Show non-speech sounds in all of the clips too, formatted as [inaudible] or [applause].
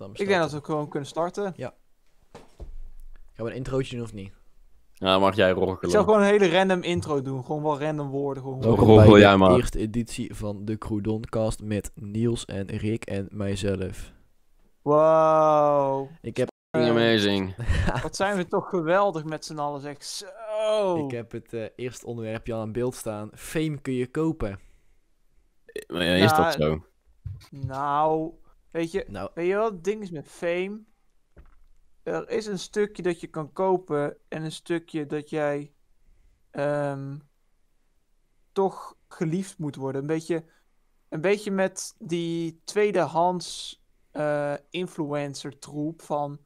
Dan Ik denk dat we gewoon kunnen starten. Gaan we een introotje doen of niet? Ja, mag jij Ik zou roggelen. gewoon een hele random intro doen. Gewoon wel random woorden. Gewoon Welkom. Welkom Roggel bij jij de maar. eerste editie van de Croudoncast met Niels en Rick en mijzelf. Wow. Ik heb, Amazing. [laughs] Wat zijn we toch geweldig met z'n allen, zeg. Zo. ik heb het eh, eerste onderwerpje al aan beeld staan. Fame kun je kopen. Maar ja, is Ja, dat zo? Nou, weet je, Nou, weet je wat het ding is met fame? Er is een stukje dat je kan kopen en een stukje dat jij ehm, toch geliefd moet worden. Een beetje, een beetje met die tweedehands eh influencer troep van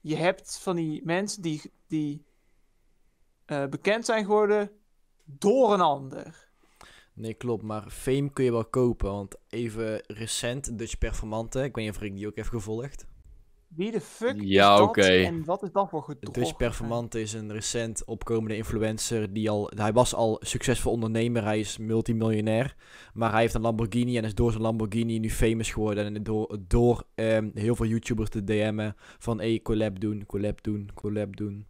je hebt van die mensen die, die eh, bekend zijn geworden door een ander. Nee klopt, maar Fame kun je wel kopen. Want even recent, Dutch Performante, ik weet niet of Rick die ook heeft gevolgd. Wie de fuck Ja, is dat oké. en wat is dat voor gedrocht? Dutch Performante is een recent opkomende influencer. Die al, hij was al succesvol ondernemer, hij is multimiljonair. Maar hij heeft een Lamborghini en is door zijn Lamborghini nu famous geworden. En door, door ehm, heel veel YouTubers te DM'en van hey, collab doen, collab doen, collab doen.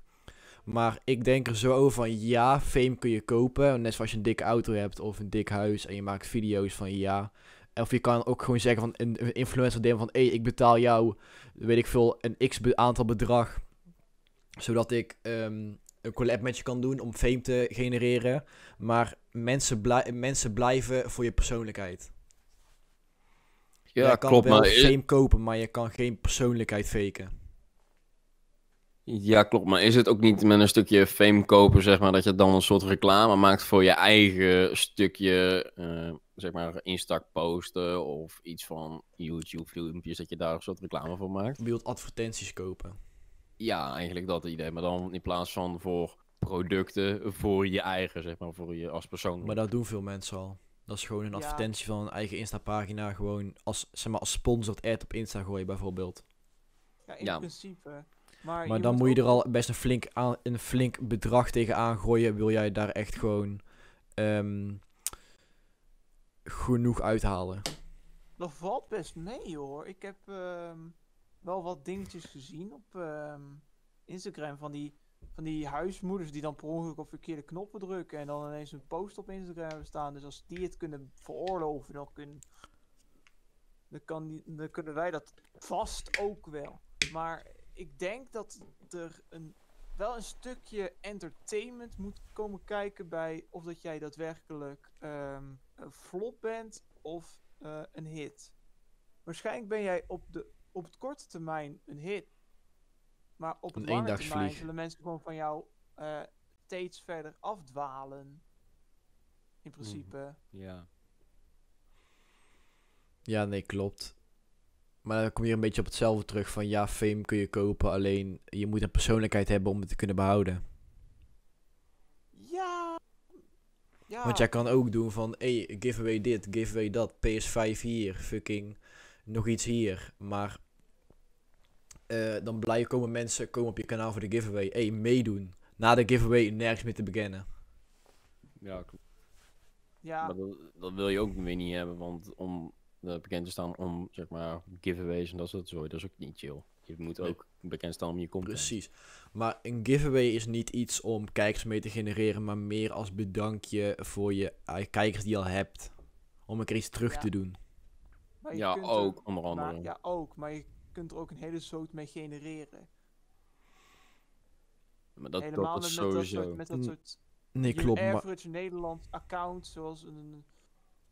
Maar ik denk er zo over van ja, fame kun je kopen. Net zoals je een dikke auto hebt of een dik huis en je maakt video's van ja. Of je kan ook gewoon zeggen van een, influencer DM van hé, hey, ik betaal jou, weet ik veel, een x aantal bedrag. Zodat ik ehm, een collab met je kan doen om fame te genereren. Maar mensen, blij- mensen blijven voor je persoonlijkheid. Ja, je kan klopt. wel Maar fame kopen, maar je kan geen persoonlijkheid faken. Ja, klopt. Maar is het ook niet met een stukje fame kopen, zeg maar, dat je dan een soort reclame maakt voor je eigen stukje, eh, zeg maar, Insta posten of iets van YouTube filmpjes, dat je daar een soort reclame voor maakt? Je wilt advertenties kopen. Ja, eigenlijk dat idee. Maar dan in plaats van voor producten, voor je eigen, zeg maar, voor je als persoon. Maar dat doen veel mensen al. Dat is gewoon een Ja. advertentie van een eigen Insta-pagina. Gewoon als, zeg maar, als sponsored ad op Insta gooien bijvoorbeeld. Ja, in Ja. principe. Maar, Maar dan moet je er al best een flink, aan, een flink bedrag tegen aangooien. Wil jij daar echt gewoon ehm, genoeg uithalen. Dat valt best mee hoor. Ik heb ehm, wel wat dingetjes gezien op ehm, Instagram van die, van die huismoeders die dan per ongeluk op verkeerde knoppen drukken en dan ineens een post op Instagram hebben staan. Dus als die het kunnen veroorloven, dan, kunnen, dan, kan die, dan kunnen wij dat vast ook wel. Maar ik denk dat er een, wel een stukje entertainment moet komen kijken bij of dat jij daadwerkelijk ehm, een flop bent of eh, een hit. Waarschijnlijk ben jij op, de, op het korte termijn een hit. Maar op Een lange termijn zullen mensen gewoon van jou eh, steeds verder afdwalen. In principe. Ja. Ja, nee, klopt. Maar dan kom je een beetje op hetzelfde terug van ja, fame kun je kopen. Alleen je moet een persoonlijkheid hebben om het te kunnen behouden. Ja. Ja. Want jij kan ook doen van, hey, giveaway dit, giveaway dat, PS5 hier, fucking nog iets hier. Maar eh, dan blijven komen mensen komen op je kanaal voor de giveaway. hey, meedoen. Na de giveaway nergens meer te beginnen. Ja, klopt. ja. Maar dat, dat wil je ook weer niet hebben, want om bekend te staan om, zeg maar, giveaways en dat soort zooi, dat is ook niet chill. Je moet Nee. ook bekend staan om je content. Precies. Maar een giveaway is niet iets om kijkers mee te genereren, maar meer als bedankje voor je eh, kijkers die je al hebt. Om een keer iets terug Ja. te doen. Maar Ja, er- ook, onder maar- andere. ja, ook. Maar je kunt er ook een hele zoot mee genereren. Maar dat, Helemaal dat met, met dat sowieso. soort, met dat soort Nee, je klopt. Maar average Nederland account, zoals een,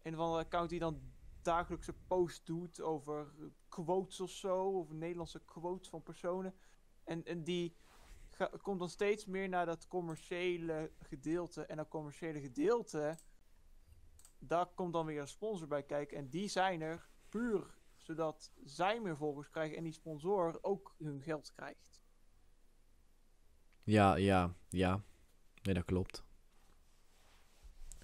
een of andere account die dan dagelijkse post doet over quotes of zo, over Nederlandse quotes van personen. En, en die komt dan steeds meer naar dat commerciële gedeelte. En dat commerciële gedeelte, daar komt dan weer een sponsor bij kijken. En die zijn er puur zodat zij meer volgers krijgen en die sponsor ook hun geld krijgt. ja, ja, ja. Nee, dat klopt.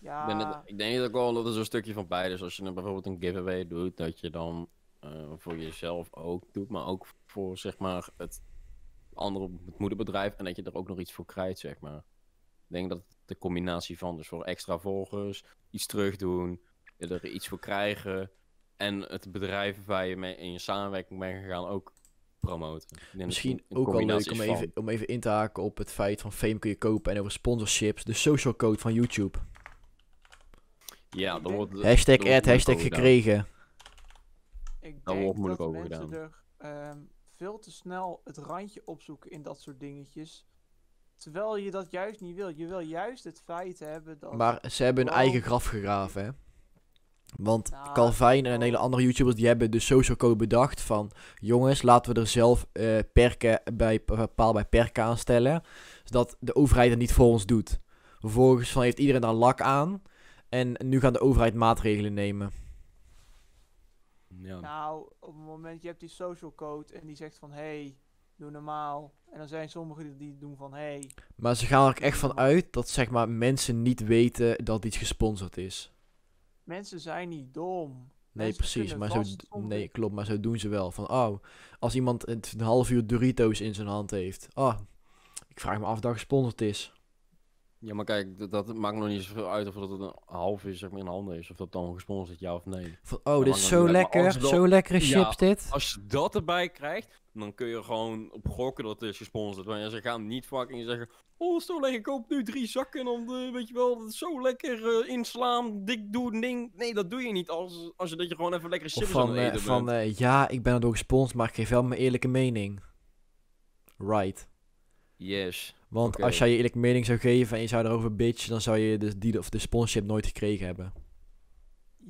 Ja, Ik, ben het- ik denk ook wel dat er zo'n stukje van beide is. Als je dan bijvoorbeeld een giveaway doet, dat je dan eh, voor jezelf ook doet, maar ook voor zeg maar het andere het moederbedrijf en dat je er ook nog iets voor krijgt, zeg maar. Ik denk dat de combinatie van, dus voor extra volgers, iets terugdoen, er iets voor krijgen en het bedrijf waar je mee in je samenwerking bent gegaan ook promoten. Denk dat Misschien een ook wel leuk combinatie om is even, om even in te haken op het feit van fame kun je kopen en over sponsorships. De social code van YouTube. Ja, wordt Hashtag wordt ad, hashtag gekregen. Ik Dan denk wordt moeilijk dat over mensen gedaan. er ehm, veel te snel het randje opzoeken in dat soort dingetjes. Terwijl je dat juist niet wil. Je wil juist het feit hebben dat... Maar ze hebben hun Wow. eigen graf gegraven, hè. Want Nou, Calvin en een hele andere YouTubers, die hebben de social code bedacht van... Jongens, laten we er zelf eh, perken bij, paal bij perken aanstellen. Zodat de overheid het niet voor ons doet. Vervolgens van heeft iedereen daar lak aan. En nu gaat de overheid maatregelen nemen. Ja. Nou, op het moment je hebt die social code en die zegt van... Hey, doe normaal. En dan zijn sommigen die, doen van... Hey, Maar ze gaan er ook echt van uit dat zeg maar, mensen niet weten dat iets gesponsord is. mensen zijn niet dom. Nee, Mensen precies. Maar zo, nee, klopt. Maar zo doen ze wel. Van, oh, als iemand een half uur Doritos in zijn hand heeft. Oh, ik vraag me af of dat gesponsord is. Ja, maar kijk, dat, maakt nog niet zoveel uit of dat het een half is, zeg maar in handen is. Of dat dan gesponsord is, ja of nee. Van, oh, dit is zo maar lekker. dat- Zo lekkere Ja. chips dit. Als je dat erbij krijgt, dan kun je gewoon op gokken dat het is gesponsord. Want ze gaan niet fucking zeggen, oh zo lekker, koop nu drie zakken en dan, eh, weet je wel, dat zo lekker eh, inslaan, dik doen, ding. Nee, dat doe je niet als, als je dat je gewoon even lekker Of chips aan van, het eh, van eh, ja, ik ben erdoor gesponsord, maar ik geef wel mijn eerlijke mening. Right. Yes. Want als jij je eerlijke mening zou geven en je zou erover bitchen, dan zou je de, die, of de sponsorship nooit gekregen hebben.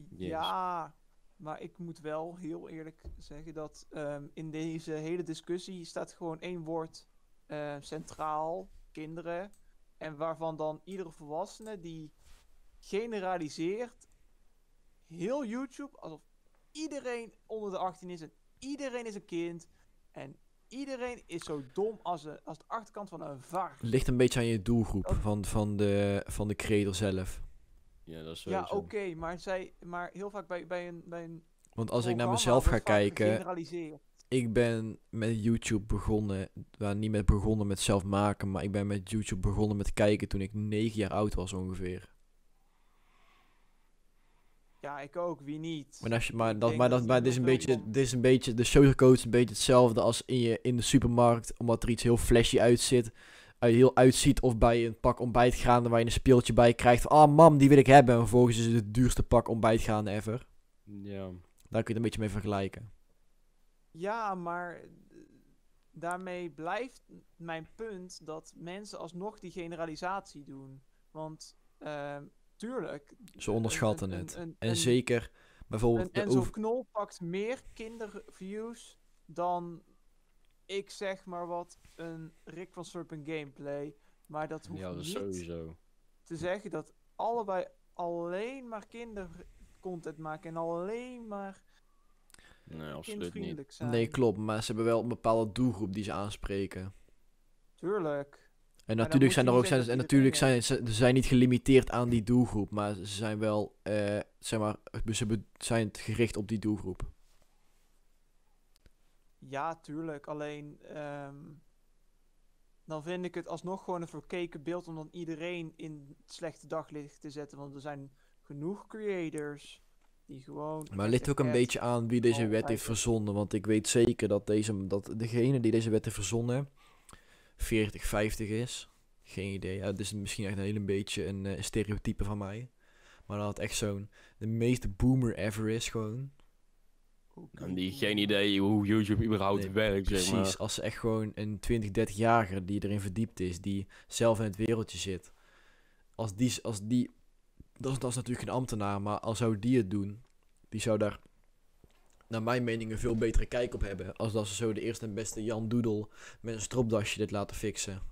Yes. Ja, maar ik moet wel heel eerlijk zeggen dat ehm, in deze hele discussie staat gewoon één woord eh, centraal, kinderen. En waarvan dan iedere volwassene die generaliseert heel YouTube alsof iedereen onder de 18 is en iedereen is een kind en iedereen is zo dom als, een, als de achterkant van een vark. Ligt een beetje aan je doelgroep van, van, de, van de creator zelf. Ja, dat is Ja, oké, maar, zij, maar heel vaak bij, bij, een, bij een Want als ik naar mezelf ga kijken, ik ben met YouTube begonnen, nou, niet met begonnen met zelf maken, maar ik ben met YouTube begonnen met kijken toen ik 9 jaar oud was ongeveer. Ja, ik ook, wie niet? Maar, als je, maar, dat, maar, dat dat, maar dit, is een beetje, dit is een beetje, de social code is een beetje hetzelfde als in, je, in de supermarkt, omdat er iets heel flashy uitzit, uit, heel uitziet, of bij een pak ontbijtgranen waar je een speeltje bij krijgt. Ah, mam, die wil ik hebben. En vervolgens is het het duurste pak ontbijtgranen ever. Ja. Daar kun je het een beetje mee vergelijken. Ja, maar eh, daarmee blijft mijn punt dat mensen alsnog die generalisatie doen. Want, ehm, tuurlijk... Ze onderschatten het. En zeker bijvoorbeeld de Enzo. Knol pakt meer kinderviews dan ik zeg maar wat een Rick van Serpent gameplay. Maar dat hoeft Ja, dat is niet sowieso. te zeggen dat allebei alleen maar kindercontent maken en alleen maar Nee, absoluut niet. kindvriendelijk zijn. Nee, klopt. Maar ze hebben wel een bepaalde doelgroep die ze aanspreken. Tuurlijk. En natuurlijk zijn er ook niet zijn, en natuurlijk zijn ze, zijn niet gelimiteerd aan die doelgroep, maar ze zijn wel eh, zeg maar ze zijn gericht op die doelgroep. Ja, tuurlijk. Alleen ehm, dan vind ik het alsnog gewoon een verkeken beeld om dan iedereen in het slechte daglicht te zetten. Want er zijn genoeg creators die gewoon. Maar het ligt ook een beetje aan wie deze wet heeft verzonnen, want ik weet zeker dat deze dat degene die deze wet heeft verzonnen 40, 50 is. Geen idee. Ja, het is misschien echt een hele beetje een eh, stereotype van mij. Maar dat het echt zo'n de meeste boomer ever is gewoon. En die geen idee hoe YouTube überhaupt Nee, werkt, zeg Precies, maar. als ze echt gewoon een 20, 30-jarige die erin verdiept is, die zelf in het wereldje zit. Als die, als die dat, is, dat is natuurlijk geen ambtenaar, maar als zou die het doen, die zou daar, naar mijn mening, een veel betere kijk op hebben. Als dat ze zo de eerste en beste Jan Doedel met een stropdasje dit laten fixen.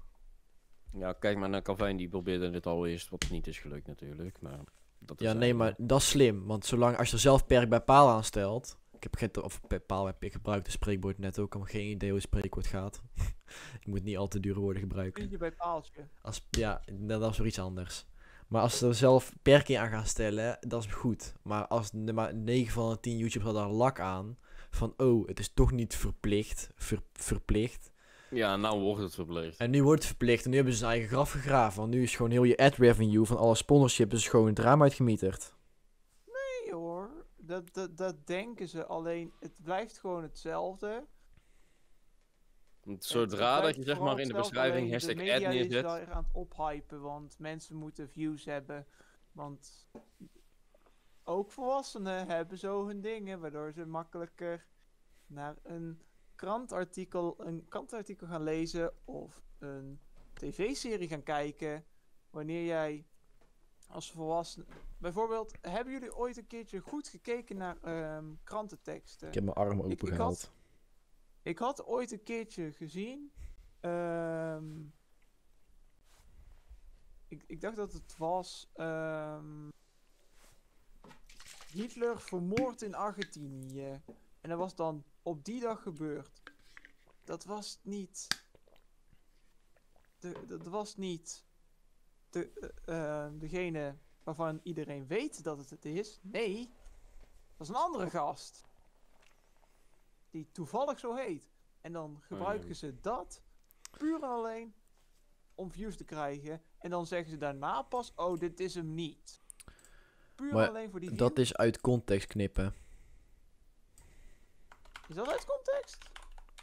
Ja, kijk maar naar Calvin, die probeerde dit al eerst, wat niet is gelukt natuurlijk. Maar dat is Ja, nee, maar dat is slim, want zolang als je er zelf perk bij paal aanstelt. Ik heb geen, of paal heb ik gebruikt het spreekwoord net ook, ik heb geen idee hoe het spreekwoord gaat. [laughs] ik moet niet al te dure woorden gebruiken. Puntje bij paaltje. Als, ja, dat dat is weer iets anders. Maar als ze er zelf perking aan gaan stellen, dat is goed. Maar als maar 9 van de 10 YouTubers hadden daar lak aan. Van, oh, het is toch niet verplicht. Ver, verplicht. Ja, nou wordt het verplicht. En nu wordt het verplicht. En nu hebben ze zijn eigen graf gegraven. Want nu is gewoon heel je ad revenue van alle sponsorships is gewoon het raam uitgemieterd. Nee hoor, dat, dat, dat denken ze. Alleen het blijft gewoon hetzelfde. Want Het- zodra dat je zeg maar in de beschrijving alleen hashtag de ad media is neerzet. daar aan het ophypen, want mensen moeten views hebben. Want ook volwassenen hebben zo hun dingen, waardoor ze makkelijker naar een krantartikel, een krantartikel gaan lezen of een tv-serie gaan kijken. Wanneer jij als volwassene... Bijvoorbeeld, hebben jullie ooit een keertje goed gekeken naar ehm, krantenteksten? Ik heb mijn arm ik open had- gehaald. Ik had ooit een keertje gezien. ehm, ik, ik dacht dat het was. ehm, Hitler vermoord in Argentinië. En dat was dan op die dag gebeurd. Dat was niet. De, dat was niet. De, eh, eh, degene waarvan iedereen weet dat het het is. Nee. Dat is een andere gast die toevallig zo heet. En dan gebruiken Hmm. ze dat puur en alleen om views te krijgen. En dan zeggen ze daarna pas, oh, dit is hem niet. Puur Maar alleen voor die view. Dat is uit context knippen. Is dat uit context?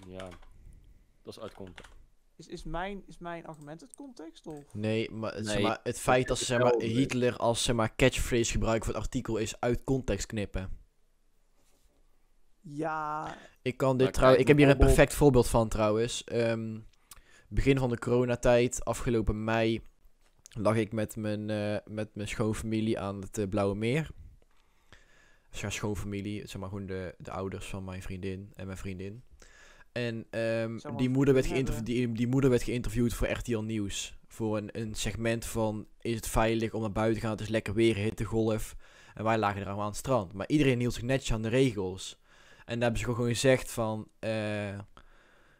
Ja, dat is uit context. Is, is, mijn, is mijn argument het context? Of? Nee, maar, zeg Nee, maar het feit dat ze zeg maar. [laughs] Hitler als zeg maar, catchphrase gebruiken voor het artikel is uit context knippen. Ja, Ik kan dit trouw, kijk, ik heb hier een perfect voorbeeld van trouwens. Ehm, begin van de coronatijd, afgelopen mei, lag ik met mijn, eh, met mijn schoonfamilie aan het eh, Blauwe Meer. Dus ja, schoonfamilie, zeg maar gewoon de, de ouders van mijn vriendin en mijn vriendin. En ehm, die, moeder werd die, die moeder werd geïnterviewd voor RTL Nieuws. Voor een, een segment van, is het veilig om naar buiten te gaan? Het is lekker weer, hittegolf. En wij lagen er allemaal aan het strand. Maar iedereen hield zich netjes aan de regels. En daar hebben ze gewoon gezegd van... eh,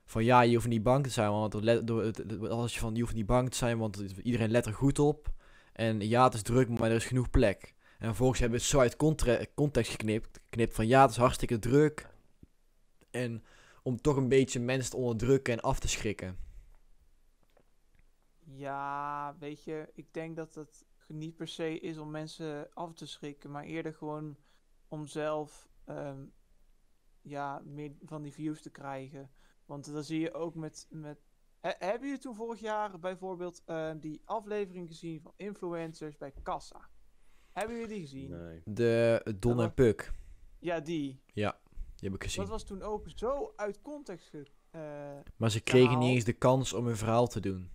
van ja, je hoeft niet bang te zijn, want door, als je van je hoeft niet bang te zijn, want iedereen let er goed op. En ja, het is druk, maar er is genoeg plek. En vervolgens hebben we het zo uit context geknipt, geknipt van ja, het is hartstikke druk. En om toch een beetje mensen te onderdrukken en af te schrikken. ja, weet je, ik denk dat het niet per se is om mensen af te schrikken, maar eerder gewoon om zelf ehm, ja, meer van die views te krijgen. Want dan zie je ook met. met He- hebben jullie toen vorig jaar bijvoorbeeld eh, die aflevering gezien van influencers bij Kassa? Hebben jullie die gezien? Nee. De Don en Puk, Ja, die. die heb ik gezien. Dat was toen ook zo uit context. Ge eh, Maar ze kregen niet eens de kans om hun verhaal te doen.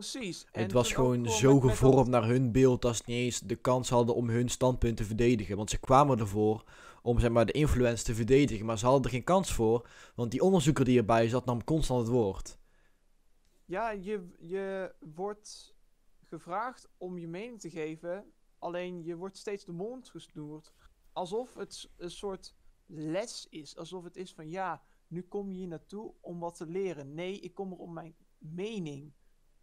Precies. het was gewoon zo met- met dat- gevormd naar hun beeld dat ze niet eens de kans hadden om hun standpunt te verdedigen. Want ze kwamen ervoor om zeg maar, de influence te verdedigen, maar ze hadden er geen kans voor. Want die onderzoeker die erbij zat nam constant het woord. Ja, je, je wordt gevraagd om je mening te geven, alleen je wordt steeds de mond gesnoerd. Alsof het een soort les is. Alsof het is van ja, nu kom je hier naartoe om wat te leren. Nee, ik kom er om mijn mening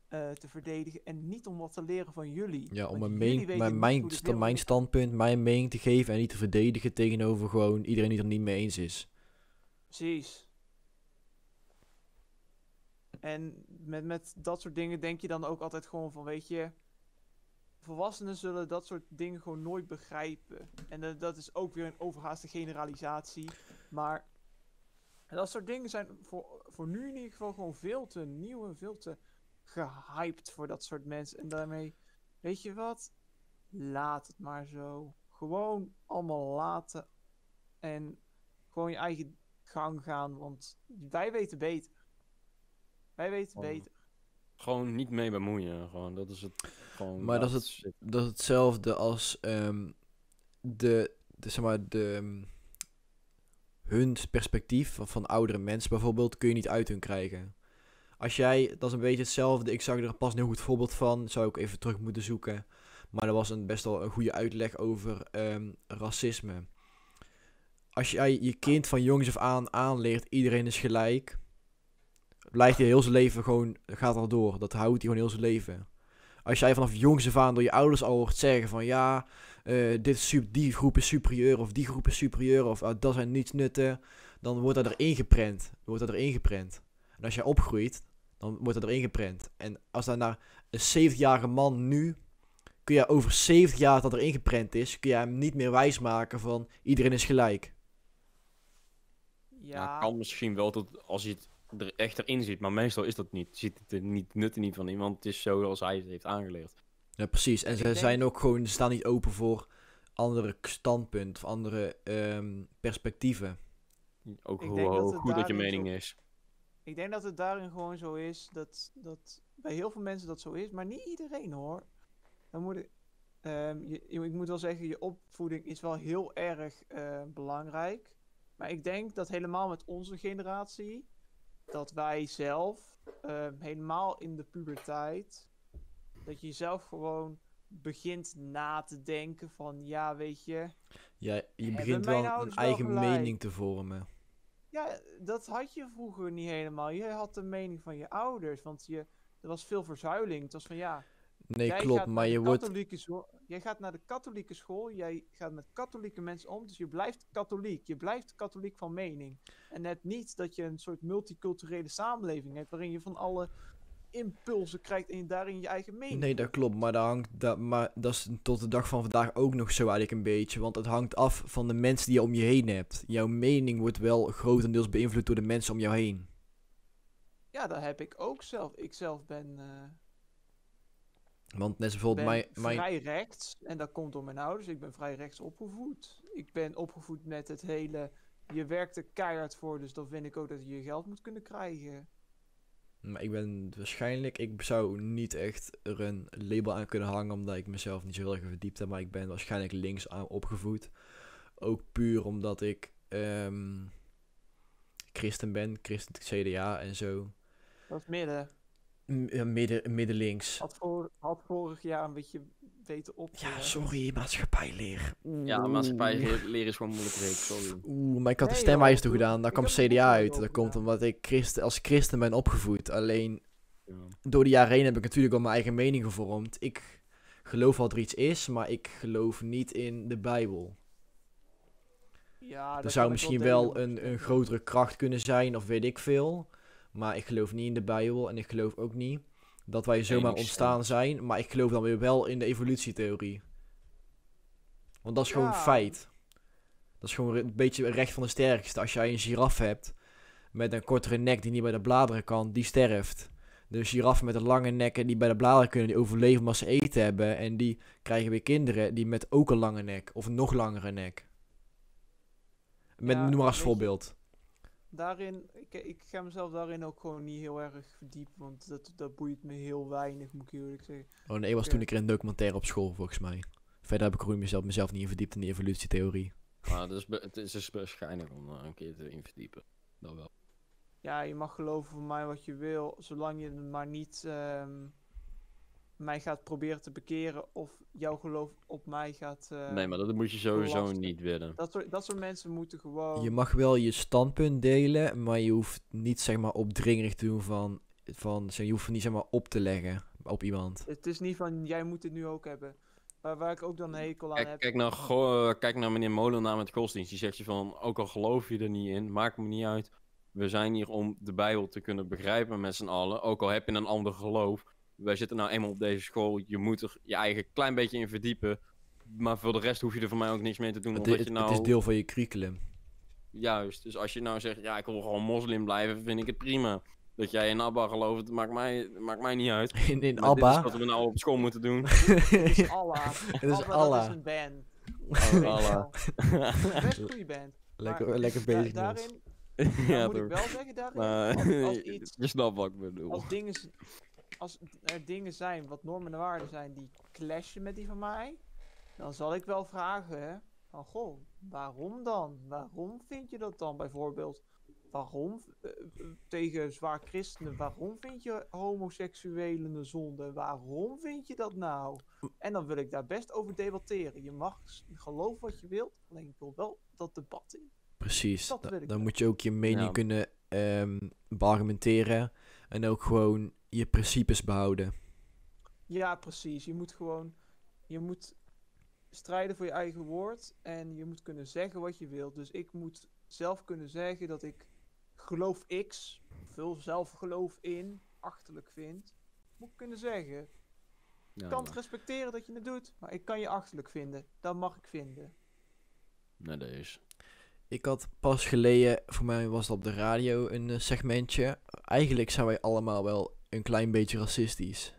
eh, te verdedigen en niet om wat te leren van jullie. Ja, om mijn, mijn, mijn, standpunt, mijn mening te geven en niet te verdedigen tegenover gewoon iedereen die het er niet mee eens is. Precies. En met, met dat soort dingen denk je dan ook altijd gewoon van, weet je, volwassenen zullen dat soort dingen gewoon nooit begrijpen. En dat- dat is ook weer een overhaaste generalisatie. Maar dat soort dingen zijn voor, voor nu in ieder geval gewoon veel te nieuw en veel te gehyped voor dat soort mensen. En daarmee, weet je wat? Laat het maar zo. Gewoon allemaal laten. En gewoon je eigen gang gaan, want wij weten beter. Wij weten beter. Gewoon niet mee bemoeien. Gewoon, dat is het. Gewoon, Maar dat is het- Dat is hetzelfde als ehm, de, de, zeg maar, de, ehm, hun perspectief van, van oudere mensen bijvoorbeeld kun je niet uit hun krijgen. Als jij, dat is een beetje hetzelfde, ik zag er pas een heel goed voorbeeld van, zou ik even terug moeten zoeken. Maar er was een best wel een goede uitleg over ehm, racisme. Als jij je kind van jongs af aan aanleert, iedereen is gelijk, blijft hij heel zijn leven gewoon, gaat al door. Dat houdt hij gewoon heel zijn leven. Als jij vanaf jongs af aan door je ouders al hoort zeggen van ja, eh, dit die groep is superieur of die groep is superieur of ah, dat zijn niets nutten, dan wordt dat erin geprent. Wordt dat erin geprent. En als jij opgroeit, dan wordt dat erin geprent. En als dan naar een 70-jarige man nu, kun je over 70 jaar dat erin geprent is, kun je hem niet meer wijsmaken van iedereen is gelijk. Ja, Ja, kan misschien wel tot als je het er echt erin zit. Maar meestal is dat niet. Ziet het er niet nutten niet van iemand. Het is zo zoals hij het heeft aangeleerd. Ja, precies. En Ik ze denk- zijn ook gewoon, ze staan niet open voor andere standpunten of andere ehm, perspectieven. Ook Ik hoe, denk dat hoe het goed dat je mening is. Ik denk dat het daarin gewoon zo is dat, dat bij heel veel mensen dat zo is, maar niet iedereen hoor. Dan moet ik, ehm, je, ik moet wel zeggen, je opvoeding is wel heel erg eh, belangrijk. Maar ik denk dat helemaal met onze generatie, dat wij zelf ehm, helemaal in de puberteit, dat je zelf gewoon begint na te denken van, ja weet je, Ja, je Hebben begint wel een eigen gelijk? mening te vormen. Ja, dat had je vroeger niet helemaal. Je had de mening van je ouders, want je, er was veel verzuiling. Het was van ja, Nee, jij klopt, maar je wordt... jij gaat naar de katholieke school, jij gaat met katholieke mensen om, dus je blijft katholiek. Je blijft katholiek van mening. En net niet dat je een soort multiculturele samenleving hebt, waarin je van alle impulsen krijgt en je daarin je eigen mening. Nee, dat klopt, maar dat, hangt, dat, maar dat is tot de dag van vandaag ook nog zo eigenlijk een beetje. Want het hangt af van de mensen die je om je heen hebt. Jouw mening wordt wel grotendeels beïnvloed door de mensen om jou heen. Ja, dat heb ik ook zelf. Ik zelf ben, eh, Want net bijvoorbeeld ben mijn, mijn, vrij rechts. En dat komt door mijn ouders. Ik ben vrij rechts opgevoed. Ik ben opgevoed met het hele... Je werkt er keihard voor, dus dan vind ik ook dat je je geld moet kunnen krijgen. Maar ik ben waarschijnlijk, ik zou niet echt er een label aan kunnen hangen omdat ik mezelf niet zo heel erg verdiept heb. Maar ik ben waarschijnlijk links aan opgevoed. Ook puur omdat ik ehm, christen ben, christen CDA en zo. Dat is midden. Ja, midden, midden links. Had, voor, had vorig jaar een beetje weten op. Ja, sorry, maatschappijleer. Ja, maatschappij leren is gewoon moeilijk. Sorry. Oeh, maar ik had de stemwijs joh, toegedaan. Daar kwam CDA uit. Dat komt gedaan. omdat ik christen, als christen ben opgevoed. Alleen Ja. door de jaren heen heb ik natuurlijk al mijn eigen mening gevormd. Ik geloof wat er iets is, maar ik geloof niet in de Bijbel. Ja, Er dat zou misschien wel een, een grotere kracht kunnen zijn, of weet ik veel. Maar ik geloof niet in de Bijbel en ik geloof ook niet dat wij zomaar ontstaan zijn. Maar ik geloof dan weer wel in de evolutietheorie. Want dat is gewoon Ja. feit. Dat is gewoon een beetje recht van de sterkste. Als jij een giraf hebt met een kortere nek die niet bij de bladeren kan, die sterft. De giraffen met een lange nekken die bij de bladeren kunnen, die overleven omdat ze eten hebben. En die krijgen weer kinderen die met ook een lange nek of een nog langere nek. Met, Ja, noem maar als voorbeeld. Daarin, ik, ik ga mezelf daarin ook gewoon niet heel erg verdiepen, want dat, dat boeit me heel weinig, moet ik eerlijk zeggen. Oh nee, was toen ik er een documentaire op school volgens mij. Verder heb ik er ook mezelf, mezelf niet in verdiept in die evolutietheorie. Maar het is, het is dus waarschijnlijk om er een keer te in verdiepen. Dat wel. Ja, je mag geloven van mij wat je wil, zolang je maar niet ehm, mij gaat proberen te bekeren of jouw geloof op mij gaat. eh, nee, maar dat moet je sowieso niet willen. dat, soort, dat soort mensen moeten gewoon. Je mag wel je standpunt delen, maar je hoeft niet zeg maar opdringerig te doen van, van zeg, je hoeft niet zeg maar op te leggen op iemand. Het is niet van jij moet het nu ook hebben. Waar, waar ik ook dan een hekel aan Kijk, heb. kijk, naar, kijk naar meneer Molenaar met godsdienst. Die zegt je van, ook al geloof je er niet in, maakt me niet uit. We zijn hier om de Bijbel te kunnen begrijpen met z'n allen. Ook al heb je een ander geloof. Wij zitten nou eenmaal op deze school. Je moet er je eigen klein beetje in verdiepen. Maar voor de rest hoef je er voor mij ook niks mee te doen. Het, Omdat het- je het nou... is deel van je curriculum. Juist. Dus als je nou zegt, ja, ik wil gewoon moslim blijven, vind ik het prima. Dat jij in Abba gelooft, maakt mij, maakt mij niet uit. [laughs] In, in Maar dit is Abba. wat we nou op school moeten doen. [laughs] Het is Allah. [laughs] Het is Abba, Dat Allah. is een band. Oh, Allah. Best goede band. lekker, Maar lekker da- bezig. Daarin dan ja, moet ik wel zeggen daarin. Maar als, als iets je snapt wat ik bedoel. als dingen, als er dingen zijn, wat normen en waarden zijn, die clashen met die van mij, dan zal ik wel vragen, hè, van goh, waarom dan? Waarom vind je dat dan bijvoorbeeld? Waarom eh, eh, tegen zwaar christenen, waarom vind je homoseksuelen een zonde? Waarom vind je dat nou? En dan wil ik daar best over debatteren. Je mag geloven wat je wilt, alleen ik wil wel dat debat in. Precies. Dat Da- wil ik dan wel. moet je ook je mening Ja. kunnen ehm beargumenteren. En ook gewoon je principes behouden. Ja, precies. Je moet gewoon. Je moet strijden voor je eigen woord. En je moet kunnen zeggen wat je wilt. Dus ik moet zelf kunnen zeggen dat ik geloof X, veel zelfgeloof in, achterlijk vind. Moet ik kunnen zeggen. Ik kan het respecteren dat je het doet, maar ik kan je achterlijk vinden. Dat mag ik vinden. nee, dat is. Ik had pas geleden, voor mij was het op de radio, een eh, segmentje. eigenlijk zijn wij allemaal wel een klein beetje racistisch.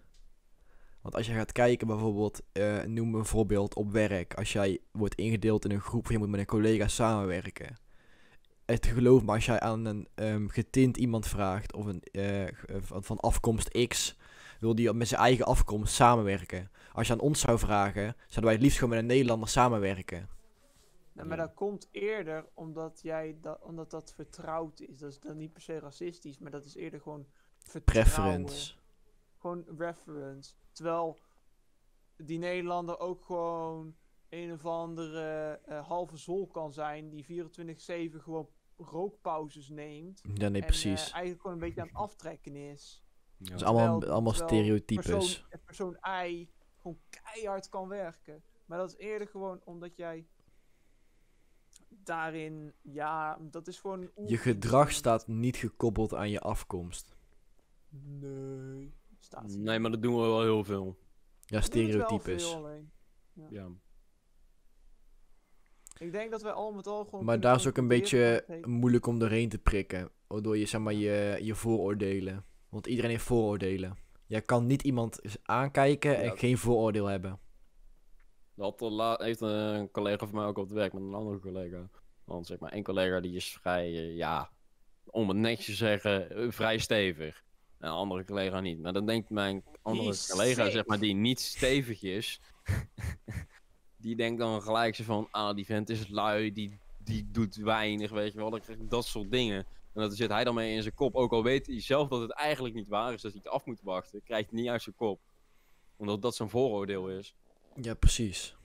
Want als je gaat kijken bijvoorbeeld, eh, noem een voorbeeld op werk. Als jij wordt ingedeeld in een groep je moet met een collega samenwerken. Het geloof me, als jij aan een ehm, getint iemand vraagt of een, eh, eh, van van afkomst X, wil die met zijn eigen afkomst samenwerken. Als je aan ons zou vragen, zouden wij het liefst gewoon met een Nederlander samenwerken. Nou, maar dat komt eerder omdat, jij dat, omdat dat vertrouwd is. Dat is dan niet per se racistisch, maar dat is eerder gewoon. Preference. Gewoon reference. Terwijl die Nederlander ook gewoon een of andere eh, halve zol kan zijn die 24-7 gewoon rookpauzes neemt. Ja, nee, en precies. eh, eigenlijk gewoon een beetje aan het aftrekken is. Ja. Het is allemaal, Terwijl- allemaal stereotypes. Persoon, eh, persoon I gewoon keihard kan werken. Maar dat is eerder gewoon omdat jij daarin, ja, dat is gewoon Je gedrag staat niet gekoppeld aan je afkomst. Nee, staat Nee, maar dat doen we wel heel veel. Ja, stereotypes. alleen. Ja. Ik denk dat wij al met al gewoon. Maar daar is ook een beetje moeilijk om doorheen te prikken. Waardoor je, zeg maar, je, je vooroordelen. Want iedereen heeft vooroordelen. Jij kan niet iemand aankijken en Ja. geen vooroordeel hebben. Dat heeft een collega van mij ook op het werk met een andere collega. Want zeg maar, één collega die is vrij, eh, ja, om het netjes te zeggen, eh, vrij stevig. En een andere collega niet. Maar dan denkt mijn andere collega, zeg maar, die niet stevig is, [laughs] die denkt dan gelijk zo van, ah, die vent is lui, die, die doet weinig, weet je wel. Dan krijg ik dat soort dingen. En dat zit hij dan mee in zijn kop. Ook al weet hij zelf dat het eigenlijk niet waar is, dat hij het af moet wachten, krijgt hij niet uit zijn kop. Omdat dat zijn vooroordeel is. Ja, precies.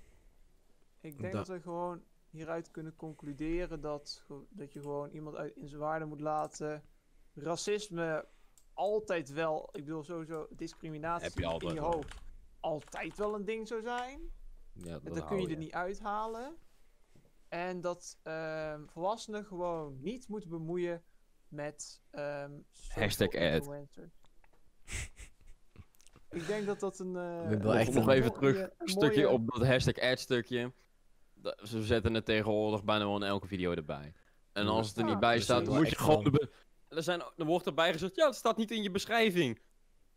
Ik denk Da- dat we gewoon hieruit kunnen concluderen dat, dat je gewoon iemand uit in zijn waarde moet laten. Racisme altijd wel, ik bedoel sowieso discriminatie Heb je in altijd je wel. hoofd altijd wel een ding zou zijn. Ja, dat dan kun je er niet uithalen. En dat ehm, volwassenen gewoon niet moeten bemoeien met ehm social Hashtag ad. [laughs] Ik denk dat dat een. eh, ben wel Nog, echt nog even mooie- terug, een stukje mooie- op dat hashtag ad stukje. Ze zetten het tegenwoordig bijna wel in elke video erbij. En als het er Ja, niet bij staat, dan moet je gewoon... er, zijn, er wordt erbij gezegd, ja, het staat niet in je beschrijving.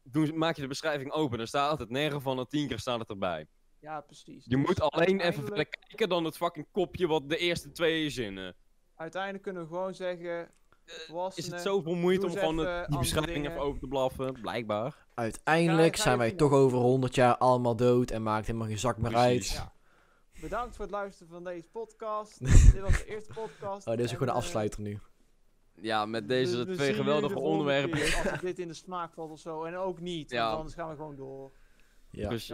Doen, maak je de beschrijving open, dan staat het 9 van de 10 keer staat het erbij. Ja, precies. Je Dus moet alleen even uiteindelijk- verder kijken dan het fucking kopje wat de eerste twee zinnen. Uiteindelijk kunnen we gewoon zeggen. Is volwassenen, het zoveel moeite om gewoon het- die beschrijving dingen. even over te blaffen? Blijkbaar. Uiteindelijk Ga- ga zijn wij toch over 100 jaar allemaal dood en maakt helemaal geen zak meer Precies. uit. Ja. Bedankt voor het luisteren van deze podcast. [laughs] Dit was de eerste podcast. Oh, dit is en, gewoon de eh, afsluiter nu. Ja, met deze we twee geweldige de onderwerpen. keer Als het dit in de smaak valt of zo. En ook niet. Ja. Want anders gaan we gewoon door. Ja, Precies.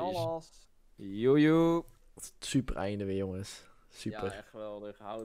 Joejoe. super einde weer jongens. Super. Ja, echt geweldig. Houden.